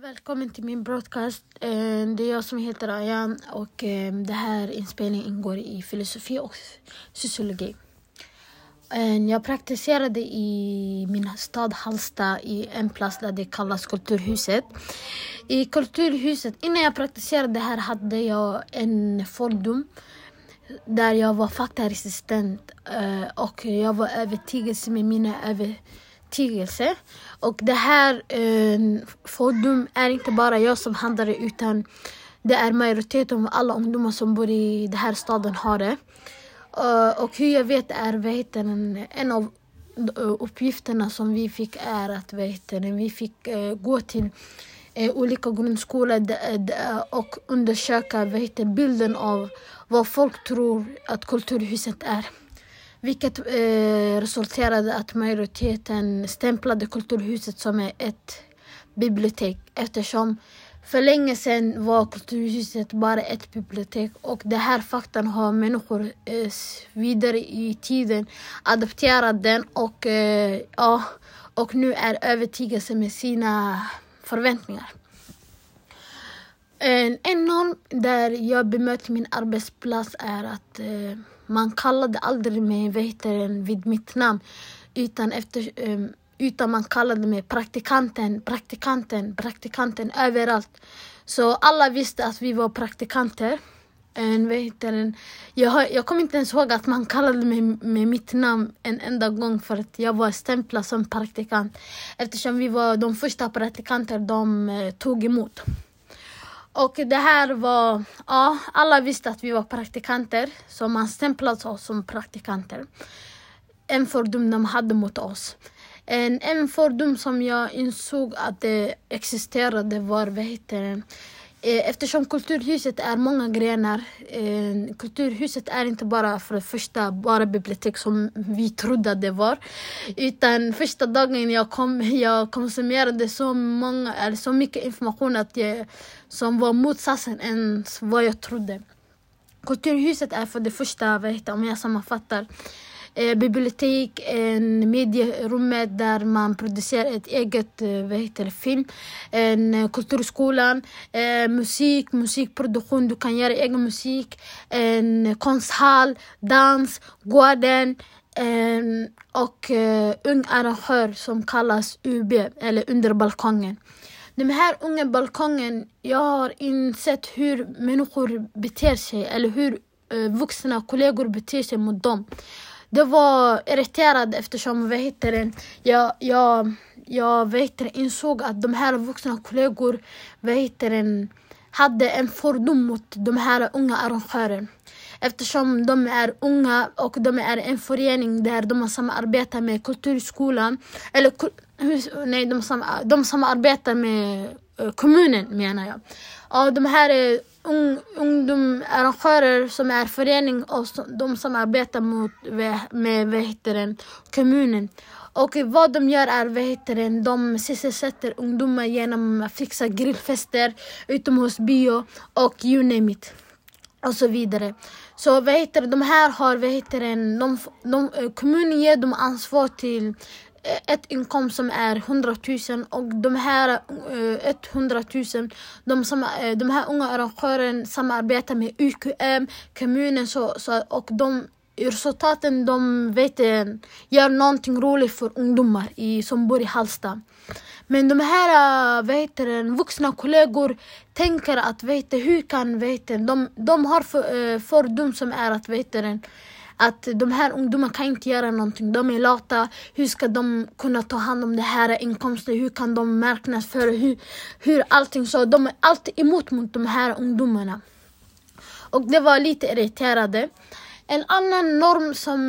Välkommen till min broadcast. Eh, det är jag som heter Ayan och eh, det här inspelningen ingår i filosofi och sociologi. Eh, jag praktiserade i min stad Halsta i en plats där det kallas Kulturhuset. I Kulturhuset, innan jag praktiserade här hade jag en fordom där jag var faktaresistent och jag var övertygad med mina övertygelser. Och det här eh, fördom är inte bara jag som handlar det utan det är majoriteten av alla ungdomar som bor i den här staden har det. Uh, och hur jag vet är vet en, en av eh, uppgifterna som vi fick är att vet vi fick uh, gå till uh, olika grundskolor och undersöka vet bilden av vad folk tror att Kulturhuset är. Vilket eh, resulterade att majoriteten stämplade Kulturhuset som ett bibliotek eftersom för länge sedan var Kulturhuset bara ett bibliotek och det här faktan har människor eh, vidare i tiden adopterat den och, eh, ja, och nu är övertygade med sina förväntningar. En, en norm där jag bemöter min arbetsplats är att eh, man kallade aldrig mig vehtaren vid mitt namn utan, efter, um, utan man kallade mig praktikanten, praktikanten, praktikanten överallt. Så alla visste att vi var praktikanter. En, vehtaren, jag, jag kommer inte ens ihåg att man kallade mig med mitt namn en enda gång för att jag var stämplad som praktikant eftersom vi var de första praktikanter de eh, tog emot. Och det här var, ja, alla visste att vi var praktikanter, så man stämplade oss som praktikanter. En fördom de hade mot oss. En, en fördom som jag insåg att det existerade var, vad heter det, Eh, eftersom Kulturhuset är många grenar. Eh, kulturhuset är inte bara för det första bara bibliotek som vi trodde att det var. Utan första dagen jag kom, jag konsumerade så, många, eller så mycket information att jag, som var motsatsen än vad jag trodde. Kulturhuset är för det första, om jag sammanfattar, eh, bibliotek, en medierummet där man producerar ett eget eh, vad heter det, film, en eh, kulturskolan, eh, musik, musikproduktion, du kan göra egen musik, en eh, konsthall, dans, gården eh, och eh, ung arrangör som kallas UB, eller Under balkongen. Den här unga balkongen, jag har insett hur människor beter sig eller hur eh, vuxna kollegor beter sig mot dem. Det var irriterad eftersom vad heter det, jag, jag, jag vad heter det, insåg att de här vuxna kollegor vad heter det, hade en fördom mot de här unga arrangörerna. Eftersom de är unga och de är en förening där de samarbetar med Kulturskolan. Eller nej, de, sam, de samarbetar med eh, kommunen menar jag. Och de här eh, är ung, ungdomarrangörer som är förening och de som arbetar mot, med vad heter den, kommunen. Och vad de gör är vad heter de sysselsätter ungdomar genom att fixa grillfester, utomhusbio och you name it. Och så vidare. Så vad heter de här har, vad heter det, de, de, eh, kommunen ger dem ansvar till ett inkomst som är 100 000 och de här uh, 100 000, de, som, uh, de här unga arrangörerna samarbetar med UKM, kommunen så, så, och de resultaten de vet, gör någonting roligt för ungdomar i, som bor i Halsta. Men de här eh, vet, vuxna kollegor tänker att vet, hur kan vet, de, de har för, eh, fördom som är att vet, att de här ungdomarna kan inte göra någonting. De är lata. Hur ska de kunna ta hand om det här inkomsten? Hur kan de marknadsföra? Hur, hur allting så. De är alltid emot mot de här ungdomarna. Och det var lite irriterande. En annan norm som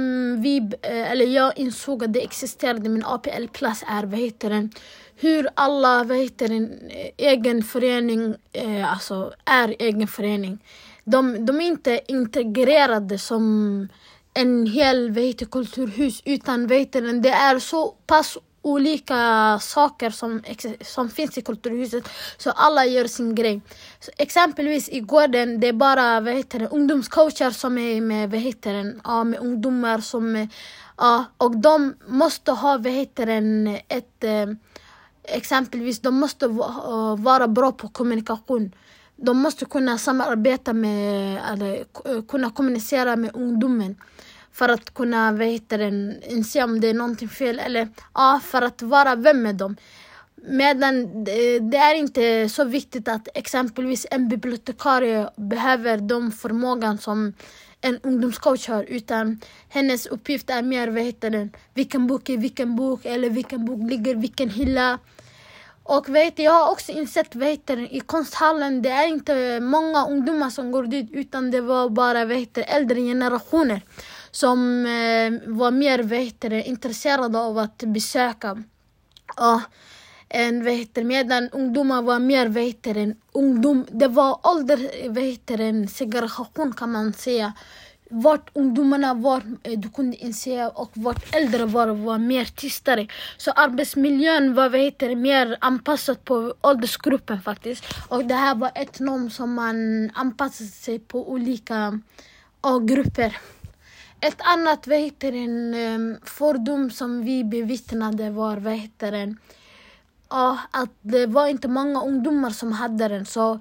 vi, eh, eller jag insåg att det existerade i min APL-klass är vad heter den? hur alla vad heter den, eh, egen förening eh, alltså är egen förening. De, de är inte integrerade som en hel vet, kulturhus utan vet, det är så pass olika saker som, som finns i kulturhuset så alla gör sin grej. Så exempelvis i gården det är bara vad heter det, ungdomscoacher som är med, vad heter det, ja, med ungdomar som ja, och de måste ha vad heter det, ett eh, exempelvis, de måste vara bra på kommunikation. De måste kunna samarbeta med, eller eh, kunna kommunicera med ungdomen för att kunna vet inse om det är någonting fel eller ja, för att vara vän med dem. Medan det är inte så viktigt att exempelvis en bibliotekarie behöver de förmågan som en ungdomscoach har utan hennes uppgift är mer vad heter den, vilken bok är vilken bok eller vilken bok ligger vilken hylla. Och vet, jag har också insett vet, i konsthallen, det är inte många ungdomar som går dit utan det var bara vet, äldre generationer som eh, var mer vet, intresserade av att besöka. Och, en, vet, medan ungdomar var mer vet, ungdom. Det var ålder, vet, segregation kan man säga. Vart ungdomarna var, eh, du kunde inse, och vart äldre var, var mer tystare. Så arbetsmiljön var vet, mer anpassad på åldersgruppen faktiskt. Och det här var ett norm som man anpassade sig på olika grupper. Ett annat vad heter en, fördom som vi bevittnade var vad heter en, att det var inte många ungdomar som hade den. Så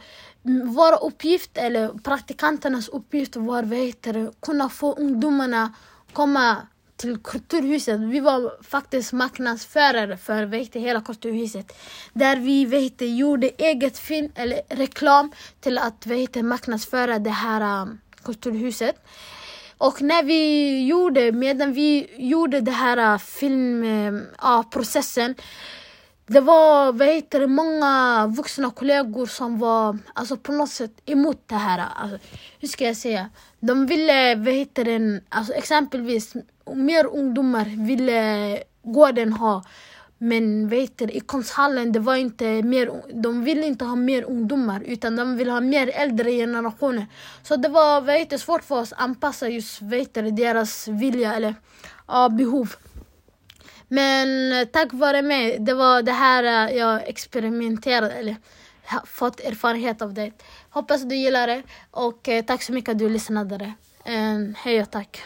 vår uppgift, eller praktikanternas uppgift var vad heter kunna få ungdomarna komma till Kulturhuset. Vi var faktiskt marknadsförare för vet, hela Kulturhuset. Där vi vet, gjorde eget film eller reklam till att vet, marknadsföra det här um, Kulturhuset. Och när vi gjorde, medan vi gjorde det här uh, äh, filmprocessen, uh, äh, det var vad heter det, många vuxna kollegor som var alltså, på något sätt emot det här. Alltså, hur ska jag säga? De ville, vad heter det, alltså, exempelvis mer ungdomar ville gården ha men vad heter det, i konsthallen det var inte mer, de ville inte ha mer ungdomar utan de ville ha mer äldre generationer. Så det var vet du, svårt för oss att anpassa just vad heter det, deras vilja eller ja, behov. Men eh, tack vare mig, det var det här eh, jag experimenterade eller fått erfarenhet av det. Hoppas du gillar det och eh, tack så mycket att du lyssnade. Hej och tack.